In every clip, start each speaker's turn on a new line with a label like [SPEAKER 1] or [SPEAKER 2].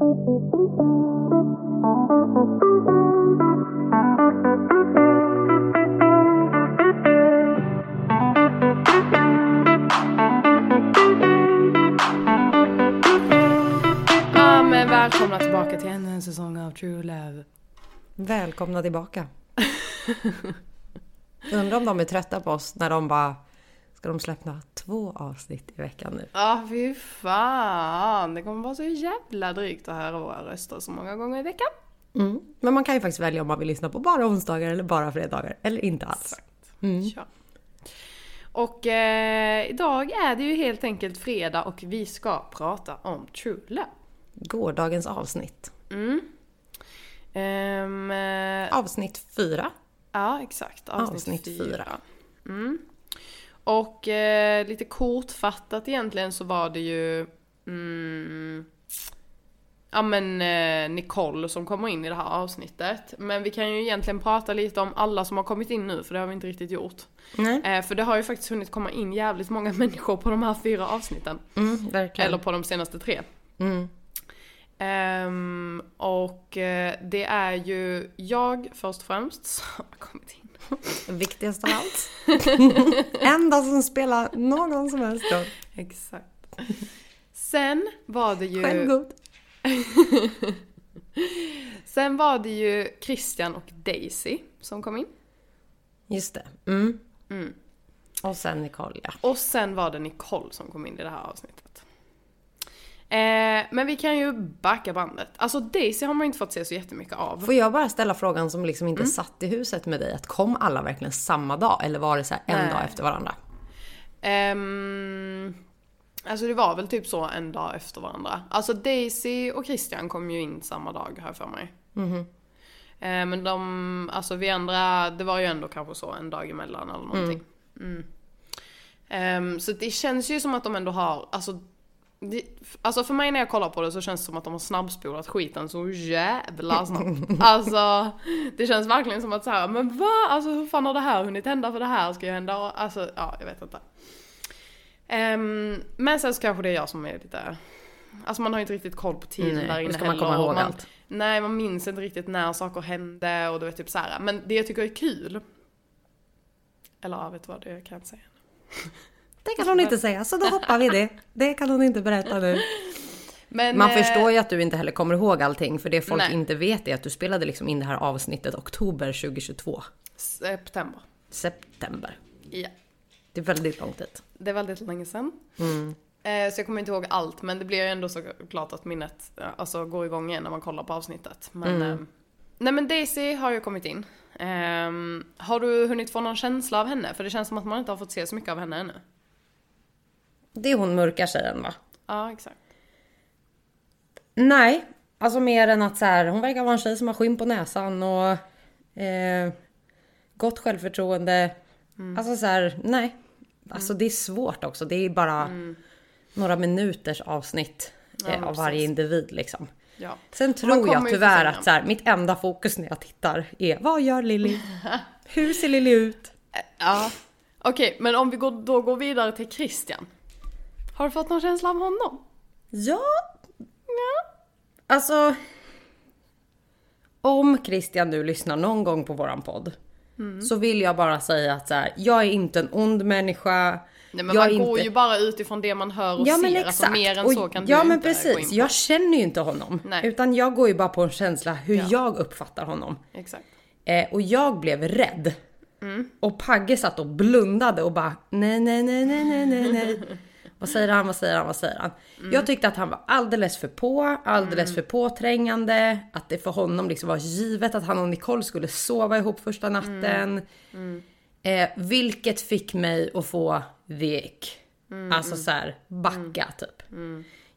[SPEAKER 1] Ja men välkomna tillbaka till ännu en säsong av True Love.
[SPEAKER 2] Välkomna tillbaka. Undrar om de är trötta på oss när de bara... Ska de släppa två avsnitt i veckan nu?
[SPEAKER 1] Ja fy fan, det kommer vara så jävla drygt att höra våra röster så många gånger i veckan.
[SPEAKER 2] Mm. Men man kan ju faktiskt välja om man vill lyssna på bara onsdagar eller bara fredagar. Eller inte alls. Mm.
[SPEAKER 1] Ja. Och eh, idag är det ju helt enkelt fredag och vi ska prata om True Love.
[SPEAKER 2] Gårdagens avsnitt.
[SPEAKER 1] Mm. Eh,
[SPEAKER 2] Avsnitt fyra.
[SPEAKER 1] Ja, exakt. Avsnitt,
[SPEAKER 2] Avsnitt
[SPEAKER 1] fyra.
[SPEAKER 2] fyra.
[SPEAKER 1] Mm. Och eh, lite kortfattat egentligen så var det ju mm, Ja men eh, Nicole som kommer in i det här avsnittet. Men vi kan ju egentligen prata lite om alla som har kommit in nu för det har vi inte riktigt gjort.
[SPEAKER 2] Nej.
[SPEAKER 1] Eh, för det har ju faktiskt hunnit komma in jävligt många människor på de här fyra avsnitten.
[SPEAKER 2] Mm.
[SPEAKER 1] Eller på de senaste tre.
[SPEAKER 2] Mm.
[SPEAKER 1] Ehm, och eh, det är ju jag först och främst som har kommit in.
[SPEAKER 2] Viktigast av allt. Enda som spelar någon som helst roll.
[SPEAKER 1] Exakt. Sen var det ju...
[SPEAKER 2] Självgod.
[SPEAKER 1] Sen var det ju Christian och Daisy som kom in.
[SPEAKER 2] Just det. Mm.
[SPEAKER 1] Mm.
[SPEAKER 2] Och sen Nicole ja.
[SPEAKER 1] Och sen var det Nicole som kom in i det här avsnittet. Eh, men vi kan ju backa bandet. Alltså Daisy har man inte fått se så jättemycket av.
[SPEAKER 2] Får jag bara ställa frågan som liksom inte satt i huset med dig. Att kom alla verkligen samma dag? Eller var det så här en
[SPEAKER 1] Nej.
[SPEAKER 2] dag efter varandra?
[SPEAKER 1] Ehm, alltså det var väl typ så en dag efter varandra. Alltså Daisy och Christian kom ju in samma dag jag för mig. Eh, men de, alltså vi andra, det var ju ändå kanske så en dag emellan eller någonting. Mm. Ehm, så det känns ju som att de ändå har, alltså det, alltså för mig när jag kollar på det så känns det som att de har snabbspolat skiten så jävla snabbt. Alltså det känns verkligen som att så här, men va? Alltså hur fan har det här hunnit hända för det här ska ju hända? Och, alltså ja, jag vet inte. Ehm, men sen så kanske det är jag som är lite, alltså man har ju inte riktigt koll på tiden
[SPEAKER 2] Nej,
[SPEAKER 1] där inne
[SPEAKER 2] ska man komma ihåg
[SPEAKER 1] man,
[SPEAKER 2] allt?
[SPEAKER 1] Nej, man minns inte riktigt när saker hände och du vet typ så här. Men det jag tycker är kul, eller ja, vet du vad, det kan jag inte säga.
[SPEAKER 2] Det kan hon inte säga, så då hoppar vi det. Det kan hon inte berätta nu.
[SPEAKER 1] Men,
[SPEAKER 2] Man
[SPEAKER 1] eh,
[SPEAKER 2] förstår ju att du inte heller kommer ihåg allting. För det folk
[SPEAKER 1] Nej.
[SPEAKER 2] inte vet är att du spelade liksom in det här avsnittet oktober 2022.
[SPEAKER 1] September.
[SPEAKER 2] September.
[SPEAKER 1] Ja.
[SPEAKER 2] Det är väldigt lång tid.
[SPEAKER 1] Det är väldigt länge sedan.
[SPEAKER 2] Mm.
[SPEAKER 1] Eh, så jag kommer inte ihåg allt, men det blir ju ändå så klart att minnet eh, alltså, går igång igen när man kollar på avsnittet. Men,
[SPEAKER 2] Mm.
[SPEAKER 1] eh, nej men Daisy har ju kommit in. Ehm, har du hunnit få någon känsla av henne? För det känns som att man inte har fått se så mycket av henne ännu.
[SPEAKER 2] Det är hon mörka tjejen va?
[SPEAKER 1] Ja, exakt.
[SPEAKER 2] Nej, alltså mer än att så här, hon verkar vara en tjej som har skinn på näsan och eh, gott självförtroende. Alltså så här, nej. Alltså det är svårt också. Det är bara några minuters avsnitt eh, av varje individ liksom.
[SPEAKER 1] Ja.
[SPEAKER 2] Sen tror jag tyvärr att så här, mitt enda fokus när jag tittar är vad gör Lilly? Hur ser Lilly ut?
[SPEAKER 1] Ja. Okej, men om vi går, då går vidare till Christian. Har du fått någon känsla av honom?
[SPEAKER 2] Ja. Alltså. Om Christian nu lyssnar någon gång på våran podd. Så vill jag bara säga att så här, jag är inte en ond människa.
[SPEAKER 1] Nej men
[SPEAKER 2] jag
[SPEAKER 1] man går
[SPEAKER 2] inte...
[SPEAKER 1] ju bara utifrån det man hör och
[SPEAKER 2] Ja
[SPEAKER 1] ser.
[SPEAKER 2] men
[SPEAKER 1] Alltså
[SPEAKER 2] exakt.
[SPEAKER 1] mer än
[SPEAKER 2] Och-
[SPEAKER 1] så kan du
[SPEAKER 2] ja men
[SPEAKER 1] inte gå in
[SPEAKER 2] precis.
[SPEAKER 1] på.
[SPEAKER 2] Jag känner ju inte honom.
[SPEAKER 1] Nej.
[SPEAKER 2] Utan jag går ju bara på en känsla hur
[SPEAKER 1] Ja.
[SPEAKER 2] jag uppfattar honom.
[SPEAKER 1] Exakt.
[SPEAKER 2] Eh, och jag blev rädd.
[SPEAKER 1] Mm.
[SPEAKER 2] Och Pagge satt och blundade och bara nej, nej, nej, nej, nej, nej. vad säger han, vad säger han, vad säger han?
[SPEAKER 1] Mm.
[SPEAKER 2] Jag tyckte att han var alldeles för på, alldeles för påträngande. Att det för honom liksom var givet att han och Nicole skulle sova ihop första natten.
[SPEAKER 1] Mm.
[SPEAKER 2] Eh, vilket fick mig att få the ick.
[SPEAKER 1] Mm,
[SPEAKER 2] Alltså så här, backa typ.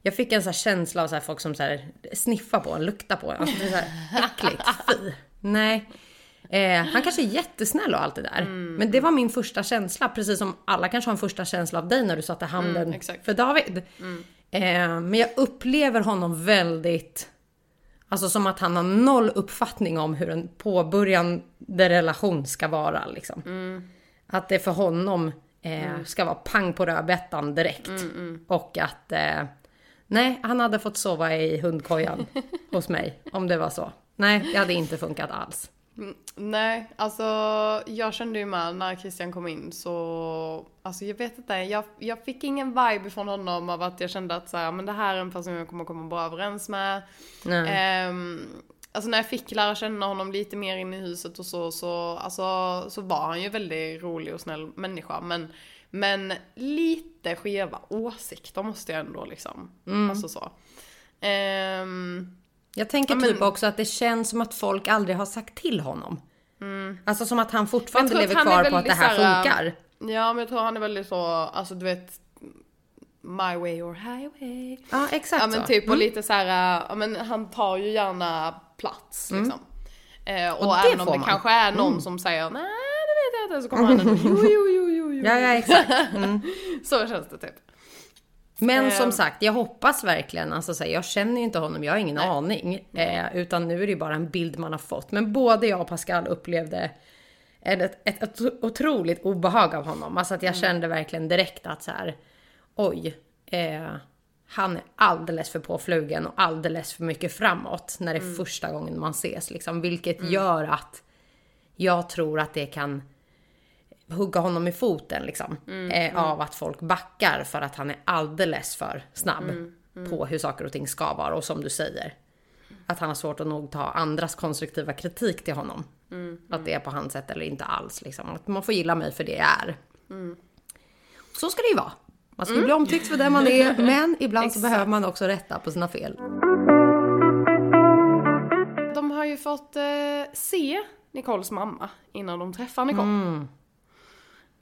[SPEAKER 2] Jag fick en så känsla av så folk som så här sniffar på en, luktar på en. Alltså det är så här äckligt. Fy. Nej. Eh, han kanske är jättesnäll och allt det där.
[SPEAKER 1] Mm,
[SPEAKER 2] Men det var min första känsla. Precis som alla kanske har en första känsla av dig när du satte handen
[SPEAKER 1] Mm,
[SPEAKER 2] för David. Eh, men jag upplever honom väldigt... Alltså som att han har noll uppfattning om hur en påbörjande relation ska vara. Liksom.
[SPEAKER 1] Mm.
[SPEAKER 2] Att det för honom eh, ska vara pang på rödbetan direkt. Och att eh, Nej, han hade fått sova i hundkojan hos mig om det var så. Nej, det hade inte funkat alls.
[SPEAKER 1] Mm, nej, alltså jag kände ju med när Christian kom in så, alltså jag vet inte, jag, jag fick ingen vibe från honom av att jag kände att så här, men det här är en person jag kommer komma bra överens med. Um, alltså när jag fick lära känna honom lite mer in i huset och så, så, alltså, så var han ju väldigt rolig och snäll människa. Men, men lite skeva åsikter måste jag ändå liksom, mm. alltså så. Um,
[SPEAKER 2] jag tänker typ också att det känns som att folk aldrig har sagt till honom. Mm. Alltså som att han fortfarande lever kvar på att det här såhär, funkar.
[SPEAKER 1] Ja men jag tror han är väldigt så, alltså du vet My way or highway.
[SPEAKER 2] Ja exakt
[SPEAKER 1] Ja men
[SPEAKER 2] så.
[SPEAKER 1] typ och mm. lite så här, ja men han tar ju gärna plats mm. liksom. Eh, och, och även om det man. kanske är någon mm. som säger nej det vet jag inte så kommer han ändå jo jo jo jo jo.
[SPEAKER 2] Ja ja exakt. Mm.
[SPEAKER 1] så känns det typ.
[SPEAKER 2] Men som ehm. sagt, jag hoppas verkligen, alltså så här, jag känner ju inte honom, jag har ingen Nej. aning. Eh, utan nu är det bara en bild man har fått. Men både jag och Pascal upplevde ett, ett, ett otroligt obehag av honom. Alltså att jag mm. kände verkligen direkt att så här, oj, eh, han är alldeles för påflugen och alldeles för mycket framåt när det är mm. första gången man ses. Liksom, vilket mm. gör att jag tror att det kan hugga honom i foten liksom. Mm, eh, mm. Av att folk backar för att han är alldeles för snabb mm, mm, på hur saker och ting ska vara. Och som du säger, att han har svårt att nog ta andras konstruktiva kritik till honom. Mm, att det är på hans sätt eller inte alls. Liksom. Att man får gilla mig för det jag är. Så ska det ju vara. Man ska mm. bli omtyckt för den man är, men ibland så behöver man också rätta på sina fel.
[SPEAKER 1] De har ju fått eh, se Nicoles mamma innan de träffar Nicole.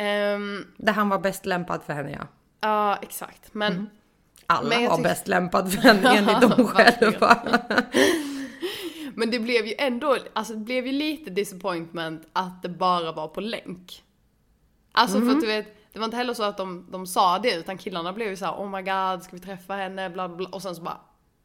[SPEAKER 1] Mm.
[SPEAKER 2] Um, Där han var bäst lämpad för henne ja.
[SPEAKER 1] Ja, exakt. Men... Mm.
[SPEAKER 2] Alla men var bäst lämpad för henne enligt dem själva.
[SPEAKER 1] men det blev ju ändå, alltså det blev ju lite disappointment att det bara var på länk. Alltså mm. för att du vet, det var inte heller så att de, de sa det utan killarna blev ju såhär oh my god ska vi träffa henne bla bla och sen så bara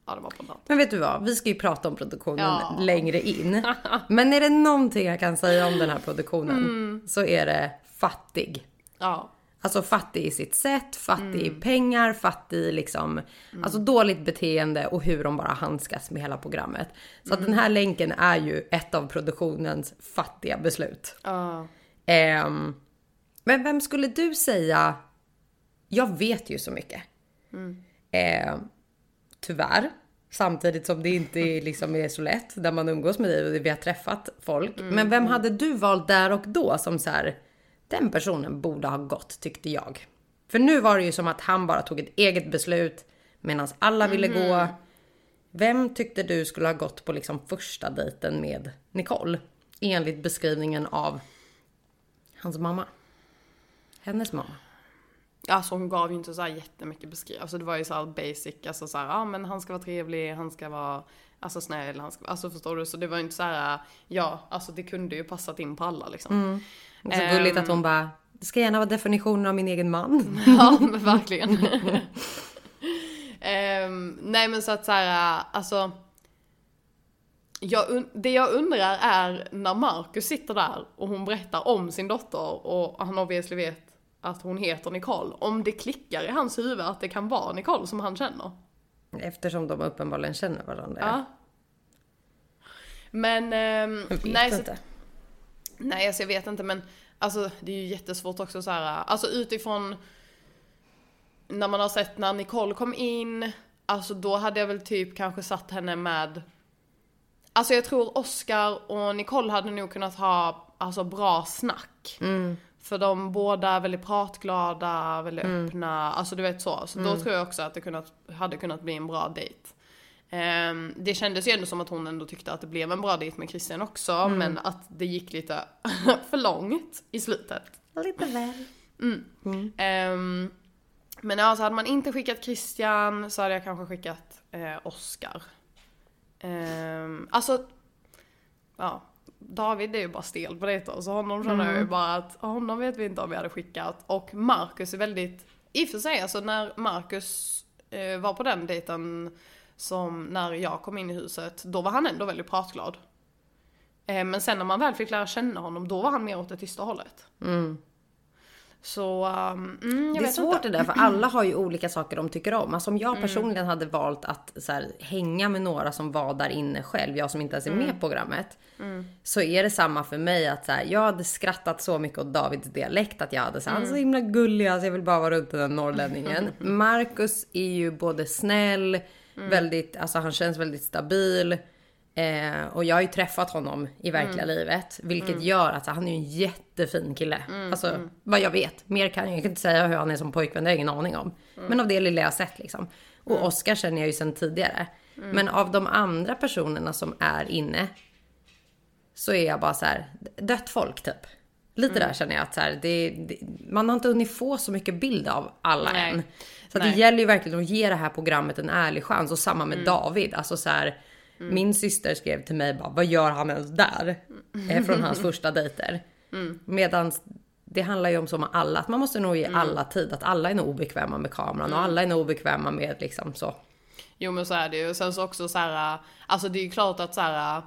[SPEAKER 1] Ja, det var på natt.
[SPEAKER 2] Men vet du vad? Vi ska ju prata om produktionen ja. längre in. Men är det någonting jag kan säga om den här produktionen mm. så är det fattig.
[SPEAKER 1] Ja.
[SPEAKER 2] Alltså fattig i sitt sätt, fattig mm. i pengar, fattig i liksom, mm. alltså dåligt beteende och hur de bara handskas med hela programmet. Så mm. att den här länken är ju ett av produktionens fattiga beslut.
[SPEAKER 1] Uh.
[SPEAKER 2] Um, men vem skulle du säga, jag vet ju så mycket. Uh, tyvärr. Samtidigt som det inte liksom är så lätt där man umgås med dig och vi har träffat folk. Mm. Men vem hade du valt där och då som så här, den personen borde ha gått tyckte jag. För nu var det ju som att han bara tog ett eget beslut medan alla ville mm. gå. Mhm. Vem tyckte du skulle ha gått på liksom första dejten med Nicole? Enligt beskrivningen av hans mamma. Hennes mamma.
[SPEAKER 1] Alltså hon gav ju inte så här jättemycket beskrivning. Alltså det var ju så här basic, alltså så här, ja men han ska vara trevlig, han ska vara alltså snäll, han ska, alltså förstår du? Så det var ju inte så här, ja alltså det kunde ju passat in på alla liksom.
[SPEAKER 2] Mm. Och så gulligt att hon bara, det ska gärna vara definitionen av min egen man.
[SPEAKER 1] ja men verkligen. um, nej men så att så här, alltså. Jag, det jag undrar är när Marcus sitter där och hon berättar om sin dotter och han obviously vet att hon heter Nicole. Om det klickar i hans huvud att det kan vara Nicole som han känner.
[SPEAKER 2] Eftersom de uppenbarligen känner varandra.
[SPEAKER 1] Ja. Men... Eh,
[SPEAKER 2] jag vet nej, inte. Så,
[SPEAKER 1] nej, alltså jag vet inte men alltså det är ju jättesvårt också så här. Alltså utifrån när man har sett när Nicole kom in, alltså då hade jag väl typ kanske satt henne med Alltså jag tror Oscar och Nicole hade nog kunnat ha alltså bra snack.
[SPEAKER 2] Mm.
[SPEAKER 1] För de båda är väldigt pratglada, väldigt mm. öppna, alltså du vet så. Så mm. då tror jag också att det kunnat, hade kunnat bli en bra dejt. Um, det kändes ju ändå som att hon ändå tyckte att det blev en bra dejt med Christian också, mm. men att det gick lite för långt i slutet.
[SPEAKER 2] Lite väl.
[SPEAKER 1] Mm. Um, men alltså hade man inte skickat Christian så hade jag kanske skickat eh, Oscar. Um, alltså, ja. David är ju bara stel på dejter så honom känner mm. jag ju mm. bara att honom vet vi inte om vi hade skickat. Och Marcus är väldigt, i och för sig alltså när Marcus eh, var på den dejten som när jag kom in i huset, då var han ändå väldigt pratglad. Eh, men sen när man väl fick lära känna honom, då var han mer åt det tysta hållet.
[SPEAKER 2] Mm.
[SPEAKER 1] Så, um, mm,
[SPEAKER 2] Det är svårt
[SPEAKER 1] inte.
[SPEAKER 2] det där för alla har ju olika saker de tycker om. Alltså om
[SPEAKER 1] Mm.
[SPEAKER 2] jag personligen hade valt att så här, hänga med några som var där inne själv, jag som inte ens är
[SPEAKER 1] Mm.
[SPEAKER 2] med på programmet. Så är det samma för mig att så här, jag hade skrattat så mycket åt Davids dialekt att jag hade så här, han är så
[SPEAKER 1] Mm.
[SPEAKER 2] himla gullig, alltså jag vill bara vara runt den norrlänningen. Marcus är ju både snäll,
[SPEAKER 1] Mm.
[SPEAKER 2] väldigt, alltså han känns väldigt stabil. Eh, och jag har ju träffat honom i verkliga
[SPEAKER 1] Mm.
[SPEAKER 2] livet. Vilket gör att han är ju en jättefin kille.
[SPEAKER 1] Mm,
[SPEAKER 2] Alltså vad jag vet. Mer kan jag, jag kan inte säga hur han är som pojkvän, det har jag ingen aning om.
[SPEAKER 1] Mm.
[SPEAKER 2] Men av det lilla jag har sett liksom. Och Oscar känner jag ju sedan tidigare.
[SPEAKER 1] Mm.
[SPEAKER 2] Men av de andra personerna som är inne. Så är jag bara så här, dött folk typ. Lite
[SPEAKER 1] Mm.
[SPEAKER 2] där känner jag att så här, det, det, man har inte hunnit få så mycket bild av alla
[SPEAKER 1] Nej.
[SPEAKER 2] än. Så det.
[SPEAKER 1] Mm.
[SPEAKER 2] gäller ju verkligen att ge det här programmet en ärlig chans. Och samma med David. Alltså så här, Min syster skrev till mig bara, vad gör han ens där? Eh, från hans första dejter.
[SPEAKER 1] Mm.
[SPEAKER 2] Medan det handlar ju om med alla, att man måste nog ge
[SPEAKER 1] Mm.
[SPEAKER 2] alla tid. Att alla är nog obekväma med kameran och alla är nog obekväma med liksom så.
[SPEAKER 1] Jo men så är det ju. Sen så också så här, alltså det är ju klart att så här,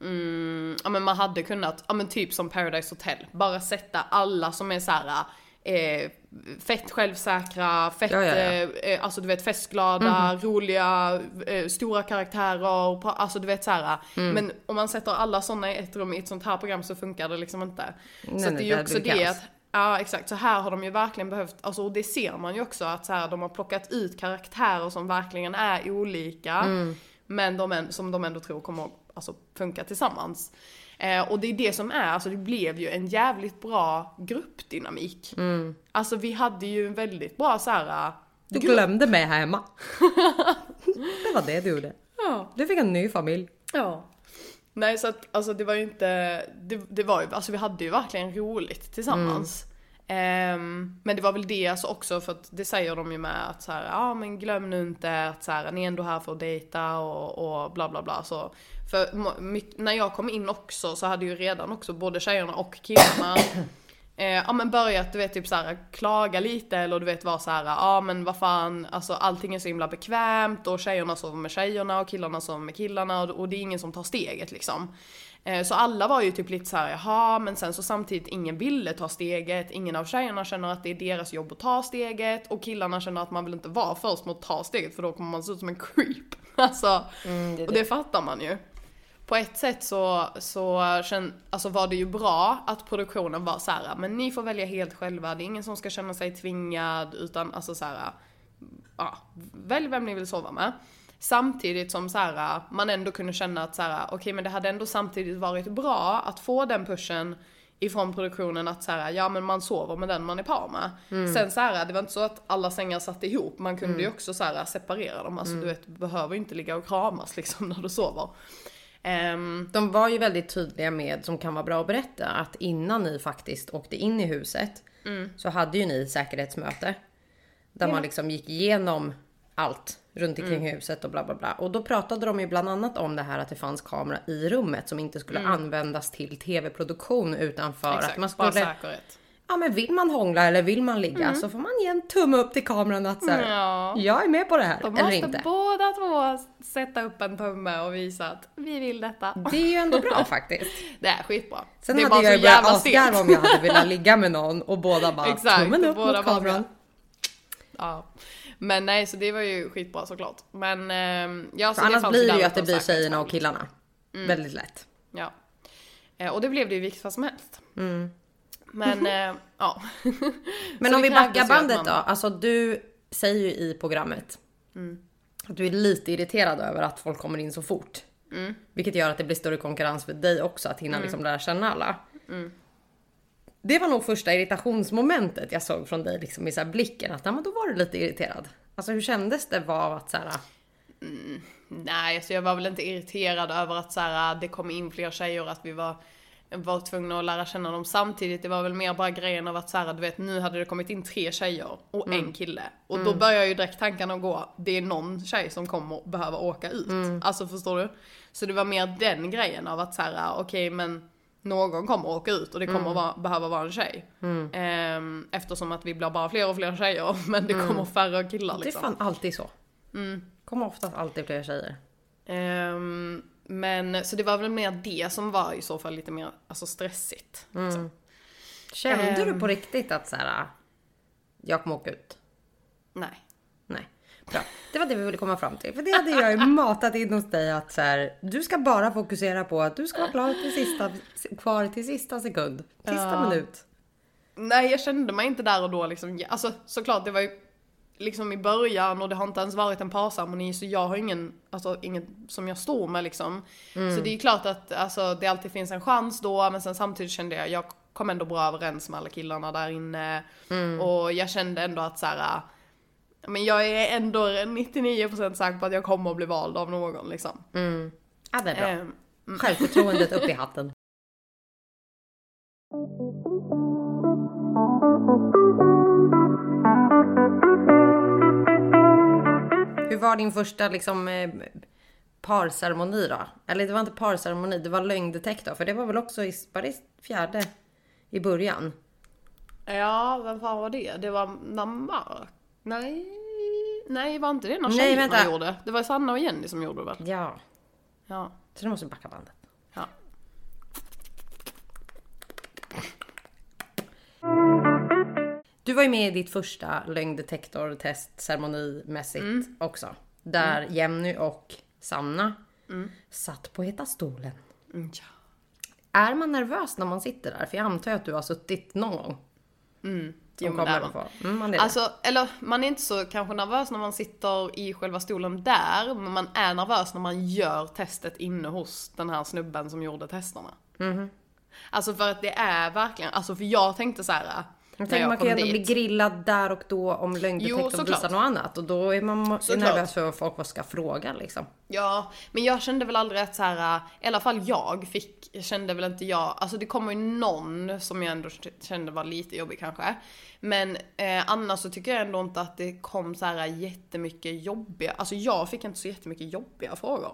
[SPEAKER 1] mm, ja men man hade kunnat, ja men typ som Paradise Hotel, bara sätta alla som är så här, eh, fett självsäkra, fett,
[SPEAKER 2] Ja, ja, ja.
[SPEAKER 1] Eh, eh, alltså du vet festglada, roliga, eh, stora karaktärer, alltså du vet så här. Men om man sätter alla sådana i ett rum i ett sånt här program så funkar det liksom inte.
[SPEAKER 2] Nej,
[SPEAKER 1] så
[SPEAKER 2] nej,
[SPEAKER 1] det är ju också det att Ja exakt, så här har de ju verkligen behövt, alltså och det ser man ju också att så här, de har plockat ut karaktärer som verkligen är olika.
[SPEAKER 2] Mm.
[SPEAKER 1] Men de, som de ändå tror kommer att alltså, funka tillsammans. Eh, och det är det som är, alltså det blev ju en jävligt bra gruppdynamik.
[SPEAKER 2] Mm.
[SPEAKER 1] Alltså vi hade ju en väldigt bra så här.
[SPEAKER 2] Du
[SPEAKER 1] grupp.
[SPEAKER 2] glömde mig här hemma. det var det du gjorde.
[SPEAKER 1] Ja.
[SPEAKER 2] Du fick en ny familj.
[SPEAKER 1] Ja. Nej så att alltså det var ju inte, det, det var ju, alltså vi hade ju verkligen roligt tillsammans. Ehm, men det var väl det alltså också för att det säger de ju med att så här, ja men glöm nu inte att så här, ni är ändå här för att dejta och, och bla bla bla så. För när jag kom in också så hade ju redan också både tjejerna och killarna Eh, ja men börjat du vet typ såhär klaga lite eller du vet vara såhär ja men vad fan alltså allting är så himla bekvämt och tjejerna sover med tjejerna och killarna sover med killarna och, och det är ingen som tar steget liksom. Eh, så alla var ju typ lite såhär jaha men sen så samtidigt ingen ville ta steget, ingen av tjejerna känner att det är deras jobb att ta steget. Och killarna känner att man vill inte vara först med att ta steget för då kommer man se ut som en creep. Alltså,
[SPEAKER 2] det är
[SPEAKER 1] och det. fattar man ju. På ett sätt så, så känn, alltså var det ju bra att produktionen var så här, men ni får välja helt själva, det är ingen som ska känna sig tvingad utan alltså så här, ja, välj vem ni vill sova med. Samtidigt som så här, man ändå kunde känna att så här, okej men det hade ändå samtidigt varit bra att få den pushen ifrån produktionen att så här, ja men man sover med den man är par med. Sen så här, det var inte så att alla sängar satt ihop, man kunde ju också så här separera dem, alltså du vet, du behöver inte ligga och kramas liksom när du sover. Ehm,
[SPEAKER 2] De var ju väldigt tydliga med, som kan vara bra att berätta, att innan ni faktiskt åkte in i huset så hade ju ni säkerhetsmöte. Där man liksom gick igenom allt runt omkring huset och bla bla bla. Och då pratade de ju bland annat om det här att det fanns kamera i rummet som inte skulle användas till tv-produktion utan för
[SPEAKER 1] exakt,
[SPEAKER 2] att man
[SPEAKER 1] bara
[SPEAKER 2] skulle...
[SPEAKER 1] säkerhet.
[SPEAKER 2] Ja men vill man hångla eller vill man ligga så får man ge en tumme upp till kameran att säga
[SPEAKER 1] Ja.
[SPEAKER 2] jag är med på det här
[SPEAKER 1] De
[SPEAKER 2] eller
[SPEAKER 1] måste
[SPEAKER 2] inte.
[SPEAKER 1] båda två sätta upp en tumme och visa att vi vill detta.
[SPEAKER 2] Det är ju ändå bra faktiskt.
[SPEAKER 1] Det är skitbra.
[SPEAKER 2] Sen
[SPEAKER 1] det är
[SPEAKER 2] hade
[SPEAKER 1] bara
[SPEAKER 2] jag ju börjat asgarva om jag hade velat ligga med någon och båda bara
[SPEAKER 1] Exakt,
[SPEAKER 2] tummen upp mot
[SPEAKER 1] bara
[SPEAKER 2] kameran.
[SPEAKER 1] Ja. Men nej, så det var ju skitbra såklart. Men ehm, ja, så
[SPEAKER 2] För annars
[SPEAKER 1] fanns
[SPEAKER 2] blir det ju att det blir tjejerna och killarna. Väldigt lätt.
[SPEAKER 1] Ja. Eh, Och det blev det ju vilket fall som helst.
[SPEAKER 2] Mm.
[SPEAKER 1] Men eh, ja.
[SPEAKER 2] Men om
[SPEAKER 1] det
[SPEAKER 2] vi backar bandet
[SPEAKER 1] man-
[SPEAKER 2] då. Alltså du säger ju i programmet att du är lite irriterad över att folk kommer in så fort. Vilket gör att det blir större konkurrens för dig också att hinna liksom lära känna alla. Det var nog första irritationsmomentet jag såg från dig liksom i så blicken att ja, men då var du lite irriterad. Alltså hur kändes det var att så här,
[SPEAKER 1] Nej, alltså jag var väl inte irriterad över att så här, det kom in fler tjejer att vi var, var tvungna att lära känna dem samtidigt. Det var väl mer bara grejen av att så här, du vet nu hade det kommit in tre tjejer och
[SPEAKER 2] Mm.
[SPEAKER 1] en kille. Och då börjar ju direkt tankarna gå, det är någon tjej som kommer behöva åka ut.
[SPEAKER 2] Mm.
[SPEAKER 1] Alltså förstår du? Så det var mer den grejen av att så här, okej men någon kommer åka ut och det kommer
[SPEAKER 2] Mm.
[SPEAKER 1] vara, behöva vara en tjej. Ehm, eftersom att vi blir bara fler och fler tjejer men det kommer färre killar
[SPEAKER 2] Mm. det är
[SPEAKER 1] liksom.
[SPEAKER 2] fan alltid så. Kommer oftast alltid fler tjejer.
[SPEAKER 1] Ehm, men så det var väl mer det som var i så fall lite mer alltså stressigt. liksom.
[SPEAKER 2] Kände
[SPEAKER 1] Ehm.
[SPEAKER 2] du på riktigt att så här, Jag kommer åka ut.
[SPEAKER 1] Nej.
[SPEAKER 2] Var det vi ville komma fram till. För det hade jag ju matat in hos dig att så här, du ska bara fokusera på att du ska vara klar till sista, kvar till sista sekund. Sista
[SPEAKER 1] Ja.
[SPEAKER 2] minut.
[SPEAKER 1] Nej, jag kände mig inte där och då liksom. Alltså såklart, det var ju liksom i början och det har inte ens varit en parceremoni så jag har ingen, alltså inget som jag står med liksom. Så det är ju klart att alltså, det alltid finns en chans då men sen samtidigt kände jag, jag kom ändå bra överens med alla killarna där inne. Och jag kände ändå att så här. Men jag är ändå 99% säker på att jag kommer att bli vald av någon liksom.
[SPEAKER 2] Ja, det är bra.
[SPEAKER 1] Ehm,
[SPEAKER 2] Självförtroendet upp i hatten. Hur var din första liksom eh, parceremoni då? Eller det var inte parceremoni, det var lögndetektor. För det var väl också i, var det fjärde i början?
[SPEAKER 1] Ja, vem fan var det? Det var Namar? Nej, nej var inte det några
[SPEAKER 2] Nej,
[SPEAKER 1] tjejerna
[SPEAKER 2] vänta.
[SPEAKER 1] gjorde? Det var Sanna och Jenny som gjorde det väl?
[SPEAKER 2] Ja,
[SPEAKER 1] Ja.
[SPEAKER 2] så du måste backa bandet.
[SPEAKER 1] ja.
[SPEAKER 2] Du var ju med i ditt första lögndetektortest ceremonimässigt också. Där Jenny och Sanna satt på heta stolen.
[SPEAKER 1] Mm, ja.
[SPEAKER 2] Är man nervös när man sitter där? För jag antar att du har suttit någon gång.
[SPEAKER 1] Jo,
[SPEAKER 2] kommer på. Mm, man.
[SPEAKER 1] Alltså, eller man är inte så kanske nervös när man sitter i själva stolen där, men man är nervös när man gör testet inne hos den här snubben som gjorde testerna.
[SPEAKER 2] Mhm.
[SPEAKER 1] Alltså för att det är verkligen, alltså för jag tänkte så här.
[SPEAKER 2] Jag tänker man kan ju ändå bli
[SPEAKER 1] dit.
[SPEAKER 2] grillad där och då om lögndetektorn visar något annat. Och då är man
[SPEAKER 1] Såklart.
[SPEAKER 2] nervös för vad folk ska fråga liksom.
[SPEAKER 1] Ja, men jag kände väl aldrig att så här, i alla fall jag fick, kände väl inte jag, alltså det kommer ju någon som jag ändå kände var lite jobbig kanske. Men eh, annars så tycker jag ändå inte att det kom så här jättemycket jobbiga, alltså jag fick inte så jättemycket jobbiga frågor.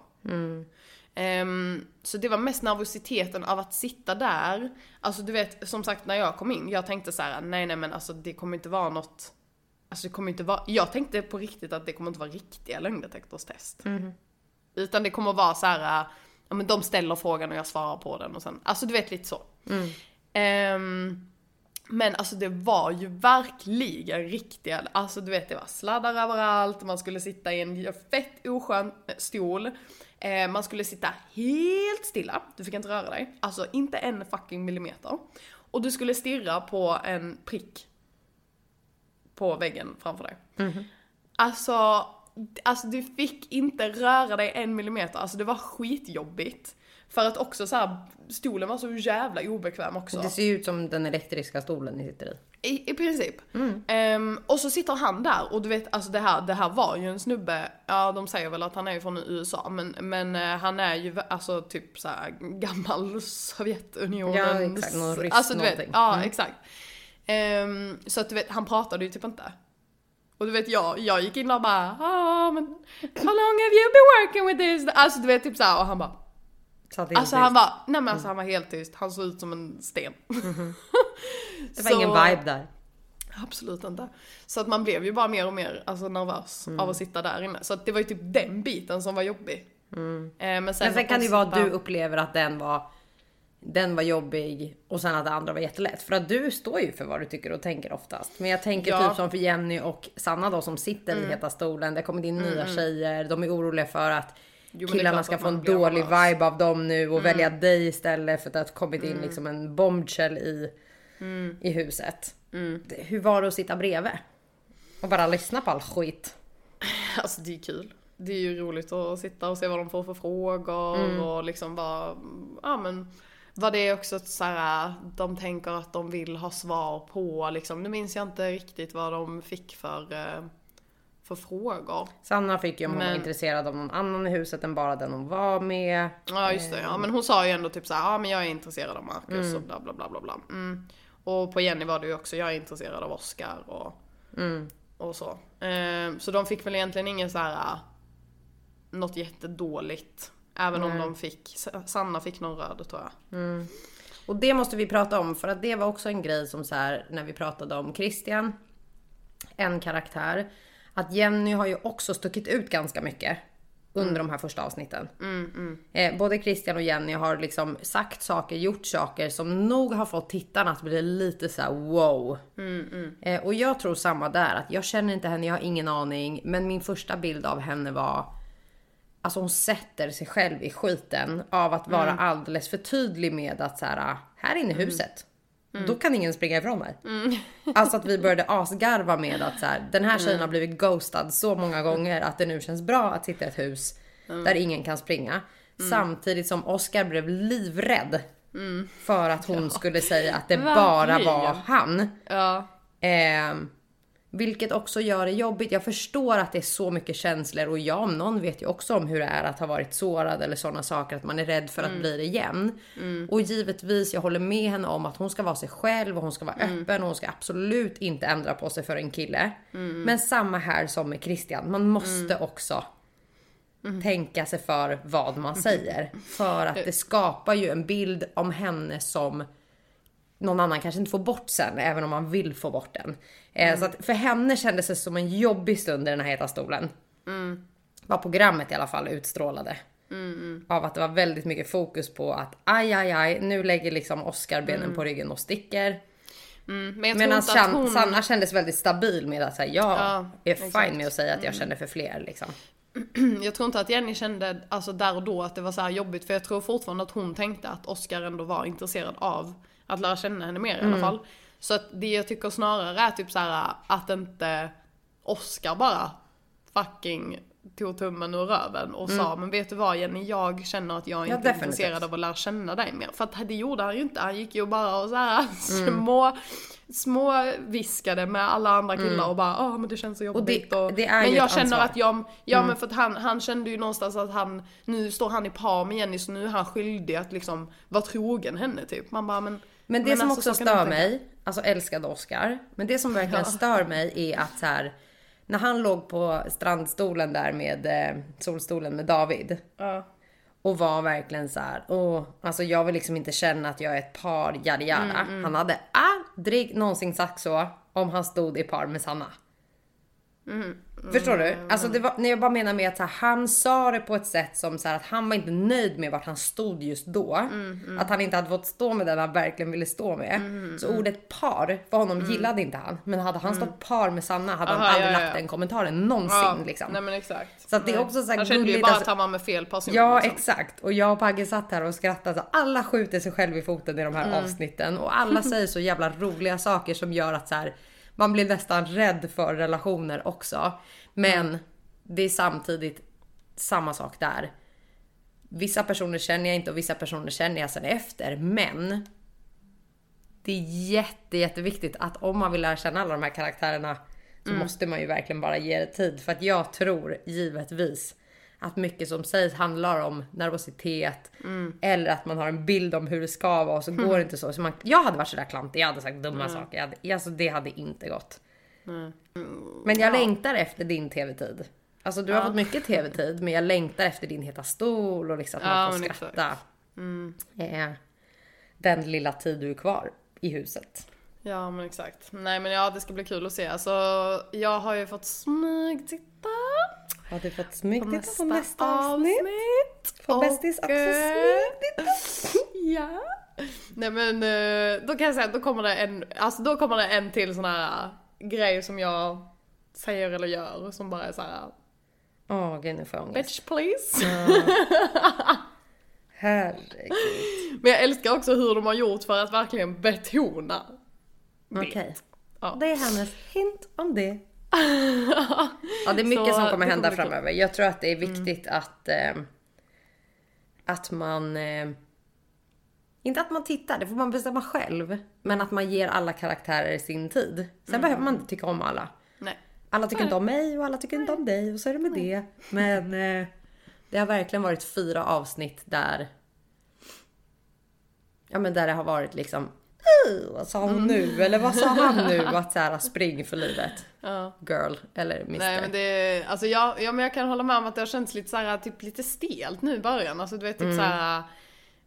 [SPEAKER 1] Ehm, så det var mest nervositeten av att sitta där. Alltså du vet, som sagt när jag kom in, jag tänkte så här: nej nej men alltså det kommer inte vara något Alltså det kommer inte vara, jag tänkte på riktigt att det kommer inte vara riktiga lögndetektorstest. Utan det kommer vara så här, ja men de ställer frågan och jag svarar på den och sen, alltså du vet lite så. Ehm, men alltså det var ju verkligen riktiga, alltså du vet det var sladdar överallt, man skulle sitta i en fett oskön stol. Eh, man skulle sitta helt stilla, du fick inte röra dig. Alltså inte en fucking millimeter. Och du skulle stirra på en prick på väggen framför dig. Alltså, alltså du fick inte röra dig en millimeter, alltså det var skitjobbigt. För att också så här, stolen var så jävla obekväm också.
[SPEAKER 2] Det ser ju ut som den elektriska stolen ni sitter i.
[SPEAKER 1] I, i princip. Ehm, och så sitter han där och du vet, alltså det här, det här var ju en snubbe, ja de säger väl att han är från USA men, men eh, han är ju alltså typ så här gammal Sovjetunionens...
[SPEAKER 2] Ja, exakt, någon ryss
[SPEAKER 1] Alltså du vet,
[SPEAKER 2] någonting.
[SPEAKER 1] ja exakt. Ehm, så att du vet, han pratade ju typ inte. Och du vet jag, jag gick in och bara ah, men how long have you been working with this? Alltså du vet typ såhär och han bara
[SPEAKER 2] Så
[SPEAKER 1] Alltså han var, nej men alltså han var helt tyst, han såg ut som en sten.
[SPEAKER 2] det var ingen vibe där.
[SPEAKER 1] Absolut inte. Så att man blev ju bara mer och mer alltså, nervös
[SPEAKER 2] Mm.
[SPEAKER 1] av att sitta där inne. Så att det var ju typ den biten som var jobbig. Eh, men sen,
[SPEAKER 2] Mm. Men sen kan det ju vara att du upplever att den var den var jobbig och sen att det andra var jättelätt. För att du står ju för vad du tycker och tänker oftast. Men jag tänker
[SPEAKER 1] Ja. Mm.
[SPEAKER 2] typ som för Jenny och Sanna då som sitter i heta stolen. Det kommer in nya tjejer. De är oroliga för att
[SPEAKER 1] Jo,
[SPEAKER 2] killarna ska få en dålig.
[SPEAKER 1] Mm.
[SPEAKER 2] vibe av dem nu och välja dig istället för att det har kommit in liksom en bombshell i,
[SPEAKER 1] Mm.
[SPEAKER 2] i huset. Det- Hur var det att sitta bredvid? Och bara lyssna på all skit.
[SPEAKER 1] Alltså det är kul. Det är ju roligt att sitta och se vad de får för frågor
[SPEAKER 2] Mm.
[SPEAKER 1] och liksom bara, ja men vad det är också att så här, de tänker att de vill ha svar på liksom. Nu minns jag inte riktigt vad de fick för, eh, för frågor.
[SPEAKER 2] Sanna fick ju om hon var
[SPEAKER 1] Men-
[SPEAKER 2] intresserad av någon annan i huset än bara den hon var med.
[SPEAKER 1] Ja just det, ja men hon sa ju ändå typ såhär, ja men jag är intresserad av Marcus
[SPEAKER 2] Mm.
[SPEAKER 1] och bla bla bla bla bla. Mm. Och på Jenny var det ju också, jag är intresserad av Oscar och,
[SPEAKER 2] Mm.
[SPEAKER 1] och så. Ehm, så de fick väl egentligen ingen så här äh, något jättedåligt. Även om de fick, Sanna fick någon röd tror jag.
[SPEAKER 2] Och det måste vi prata om för att det var också en grej som så här när vi pratade om Christian. En karaktär. Att Jenny har ju också stuckit ut ganska mycket under de här första avsnitten. Eh, både Christian och Jenny har liksom sagt saker, gjort saker som nog har fått tittarna att bli lite så här: wow. Eh, och jag tror samma där, att jag känner inte henne, jag har ingen aning. Men min första bild av henne var Alltså hon sätter sig själv i skiten av att vara alldeles för tydlig med att så här, här inne i huset. Då kan ingen springa ifrån mig. Alltså att vi började asgarva med att så här, den här tjejen har blivit ghostad så många gånger att det nu känns bra att sitta i ett hus där ingen kan springa. Samtidigt som Oscar blev livrädd. För att hon skulle säga att det bara
[SPEAKER 1] Verkligen.
[SPEAKER 2] var han.
[SPEAKER 1] Ja.
[SPEAKER 2] Ehm, vilket också gör det jobbigt. Jag förstår att det är så mycket känslor och jag om någon vet ju också om hur det är att ha varit sårad eller sådana saker. Att man är rädd för att bli det igen. Och givetvis, jag håller med henne om att hon ska vara sig själv och hon ska vara öppen och hon ska absolut inte ändra på sig för en kille. Men samma här som med Christian, man måste också tänka sig för vad man säger. För att det skapar ju en bild om henne som någon annan kanske inte får bort sen, även om man vill få bort den. Eh, Så att för henne kändes det som en jobbig stund i den här heta stolen. Vad programmet i alla fall utstrålade. Av att det var väldigt mycket fokus på att aj, aj, aj, nu lägger liksom Oscar benen på ryggen och sticker.
[SPEAKER 1] Mm, men
[SPEAKER 2] Medan
[SPEAKER 1] hon...
[SPEAKER 2] Sanna kändes väldigt stabil med att säga, jag
[SPEAKER 1] Ja,
[SPEAKER 2] är
[SPEAKER 1] exakt. Mm.
[SPEAKER 2] fine med att säga att jag känner för fler liksom.
[SPEAKER 1] Jag tror inte att Jenny kände, alltså där och då, att det var så här jobbigt. För jag tror fortfarande att hon tänkte att Oscar ändå var intresserad av att lära känna henne mer i
[SPEAKER 2] Mm.
[SPEAKER 1] alla fall. Så att det jag tycker snarare är typ så här att inte Oscar bara fucking tog tummen ur röven och sa men vet du vad Jenny, jag känner att jag
[SPEAKER 2] Mm. Ja,
[SPEAKER 1] inte är intresserad av att lära känna dig mer. För att det gjorde han ju inte, han gick ju bara och så här
[SPEAKER 2] Mm.
[SPEAKER 1] små, små viskade med alla andra killar och bara ja men det känns så jobbigt.
[SPEAKER 2] Mm. det är
[SPEAKER 1] men jag känner
[SPEAKER 2] ansvar.
[SPEAKER 1] att jag, ja
[SPEAKER 2] Mm.
[SPEAKER 1] men för att han, han kände ju någonstans att han, nu står han i par med Jenny så nu är han skyldig att liksom vara trogen henne typ. Man bara men
[SPEAKER 2] Men det som
[SPEAKER 1] alltså,
[SPEAKER 2] också stör mig, alltså älskade Oscar, men det som verkligen
[SPEAKER 1] Ja.
[SPEAKER 2] stör mig är att så här, när han låg på strandstolen där med eh, solstolen med David
[SPEAKER 1] Ja.
[SPEAKER 2] och var verkligen så här, åh, alltså jag vill liksom inte känna att jag är ett par, yada yada.
[SPEAKER 1] Mm,
[SPEAKER 2] Han hade aldrig någonsin sagt så om han stod i par med Sanna.
[SPEAKER 1] Mm,
[SPEAKER 2] Förstår du? Alltså det var, när jag bara menar med att här, han sa det på ett sätt som så här, att han var inte nöjd med vart han stod just då.
[SPEAKER 1] Mm,
[SPEAKER 2] Att han inte hade fått stå med den han verkligen ville stå med. Så ordet par för honom gillade inte han. Men hade han stått par med Sanna hade han
[SPEAKER 1] Mm. Aha,
[SPEAKER 2] aldrig
[SPEAKER 1] ja, ja,
[SPEAKER 2] lagt den kommentaren någonsin
[SPEAKER 1] Ja,
[SPEAKER 2] liksom.
[SPEAKER 1] Nej men exakt.
[SPEAKER 2] Så att det är också så här
[SPEAKER 1] Han kände ju bara
[SPEAKER 2] alltså-
[SPEAKER 1] att han var med fel person.
[SPEAKER 2] Ja
[SPEAKER 1] liksom.
[SPEAKER 2] exakt och jag och Pagge satt här och skrattade så alla skjuter sig själv i foten i de här
[SPEAKER 1] Mm.
[SPEAKER 2] avsnitten och alla säger så jävla roliga saker som gör att så här, man blir nästan rädd för relationer också. Men
[SPEAKER 1] Mm.
[SPEAKER 2] det är samtidigt samma sak där. Vissa personer känner jag inte och vissa personer känner jag sen efter men det är jätte, jätteviktigt att om man vill lära känna alla de här karaktärerna så
[SPEAKER 1] Mm.
[SPEAKER 2] måste man ju verkligen bara ge det tid. För att jag tror givetvis att mycket som sägs handlar om nervositet
[SPEAKER 1] Mm.
[SPEAKER 2] eller att man har en bild om hur det ska vara och så går det inte så. så man, jag hade varit sådär klantig, jag hade sagt dumma saker. Jag hade, alltså det hade inte gått. Men jag längtar efter din tv-tid. Alltså du har fått mycket tv-tid men jag längtar efter din heta stol och liksom att
[SPEAKER 1] Ja,
[SPEAKER 2] man får skratta. Eh, den lilla tid du är kvar i huset.
[SPEAKER 1] Ja men exakt. Nej men ja det ska bli kul att se. Alltså jag har ju fått smygtitta
[SPEAKER 2] Har du fått
[SPEAKER 1] på
[SPEAKER 2] smygtitta
[SPEAKER 1] nästa,
[SPEAKER 2] på nästa avsnitt?
[SPEAKER 1] avsnitt.
[SPEAKER 2] Får bästis också
[SPEAKER 1] eh,
[SPEAKER 2] smygtitta?
[SPEAKER 1] Ja. Nej men eh, då kan jag säga att då kommer det en, alltså då kommer det en till sån här grej som jag säger eller gör som bara är så här:
[SPEAKER 2] Åh gud nu får jag
[SPEAKER 1] bitch please.
[SPEAKER 2] Herregud.
[SPEAKER 1] Men jag älskar också hur de har gjort för att verkligen betona
[SPEAKER 2] Okej.
[SPEAKER 1] Ja.
[SPEAKER 2] Det är hennes hint om det. Ja det är mycket
[SPEAKER 1] Så,
[SPEAKER 2] som kommer hända framöver. Jag tror att det är viktigt att eh, att man eh, inte att man tittar, det får man bestämma själv. Men att man ger alla karaktärer sin tid. Sen behöver man inte tycka om alla.
[SPEAKER 1] Nej.
[SPEAKER 2] Alla tycker inte om mig och alla tycker inte om dig och så är det med det. Men eh, det har verkligen varit fyra avsnitt där Ja men där det har varit liksom "Ugh, vad sa hon nu? Eller vad sa han nu? Att så här, spring för livet.
[SPEAKER 1] Ja.
[SPEAKER 2] Girl eller mister.
[SPEAKER 1] Nej men det, alltså jag, ja, men jag kan hålla med om att det har känts lite så här, typ lite stelt nu i början. Alltså du vet typ så här.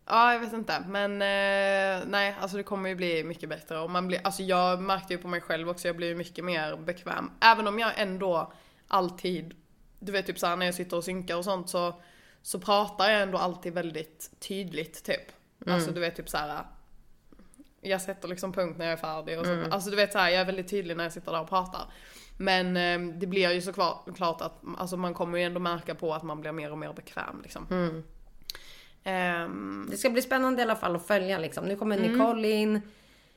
[SPEAKER 1] Ja jag vet inte men eh, nej alltså det kommer ju bli mycket bättre och man blir, alltså jag märkte ju på mig själv också, jag blir ju mycket mer bekväm. Även om jag ändå alltid du vet typ såhär när jag sitter och synkar och sånt så, så pratar jag ändå alltid väldigt tydligt typ. Alltså du vet typ såhär jag sätter liksom punkt när jag är färdig och så. Alltså du vet såhär, jag är väldigt tydlig när jag sitter där och pratar. Men eh, det blir ju såklart att alltså, man kommer ju ändå märka på att man blir mer och mer bekväm liksom. Ehm,
[SPEAKER 2] Det ska bli spännande i alla fall att följa liksom. Nu kommer
[SPEAKER 1] Mm.
[SPEAKER 2] Nicole in.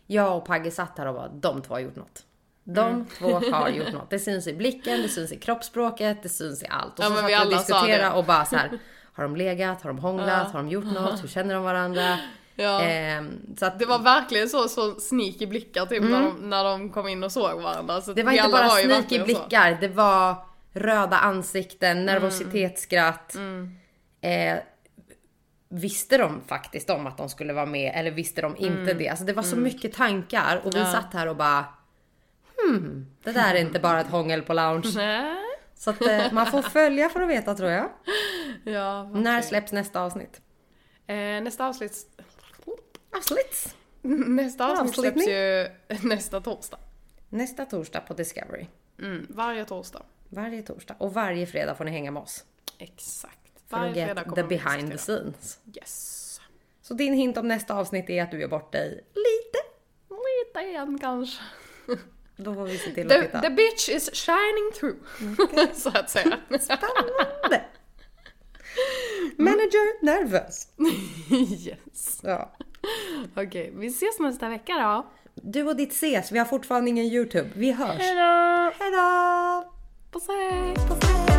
[SPEAKER 2] Jag och Pagge satt här och bara, de två har gjort något. De
[SPEAKER 1] Mm.
[SPEAKER 2] två har gjort något. Det syns i blicken, det syns i kroppsspråket, det syns i allt. Och
[SPEAKER 1] Ja,
[SPEAKER 2] så
[SPEAKER 1] men
[SPEAKER 2] satt
[SPEAKER 1] vi
[SPEAKER 2] och diskuterade och bara så här. Har de legat? Har de hånglat? Har de gjort något? Hur känner de varandra?
[SPEAKER 1] ja.
[SPEAKER 2] Ehm, så att
[SPEAKER 1] Det var verkligen så, så sneaky blickar typ när, de, när de kom in och såg varandra. Så
[SPEAKER 2] det var inte bara
[SPEAKER 1] var
[SPEAKER 2] sneaky blickar, det var röda ansikten, nervositetsskratt.
[SPEAKER 1] Mm.
[SPEAKER 2] Eh, visste de faktiskt om att de skulle vara med eller visste de inte
[SPEAKER 1] Mm.
[SPEAKER 2] det? Alltså det var så mycket tankar och vi
[SPEAKER 1] Ja.
[SPEAKER 2] satt här och bara hmm, det där är inte bara ett hångel på lounge.
[SPEAKER 1] Nej.
[SPEAKER 2] Så att eh, man får följa för att veta tror jag.
[SPEAKER 1] Ja,
[SPEAKER 2] När släpps nästa avsnitt?
[SPEAKER 1] Eh, nästa avsnitt...
[SPEAKER 2] Avsnitt!
[SPEAKER 1] Nästa avsnitt släpps ju nästa torsdag.
[SPEAKER 2] Nästa torsdag på Discovery.
[SPEAKER 1] Mm, varje torsdag.
[SPEAKER 2] Varje torsdag och varje fredag får ni hänga med oss.
[SPEAKER 1] Exakt. Varje fredag kommer
[SPEAKER 2] the behind the scenes.
[SPEAKER 1] Yes.
[SPEAKER 2] Så din hint om nästa avsnitt är att du gör bort dig lite.
[SPEAKER 1] Lite igen kanske.
[SPEAKER 2] Då får vi se till att
[SPEAKER 1] The,
[SPEAKER 2] titta.
[SPEAKER 1] the bitch is shining through. så att säga.
[SPEAKER 2] Spännande! Manager nervös.
[SPEAKER 1] yes.
[SPEAKER 2] Ja.
[SPEAKER 1] Okej, vi ses nästa vecka då.
[SPEAKER 2] Du och ditt ses, vi har fortfarande ingen YouTube. Vi hörs.
[SPEAKER 1] Hejdå!
[SPEAKER 2] Hejdå!
[SPEAKER 1] Puss hej! Puss hej!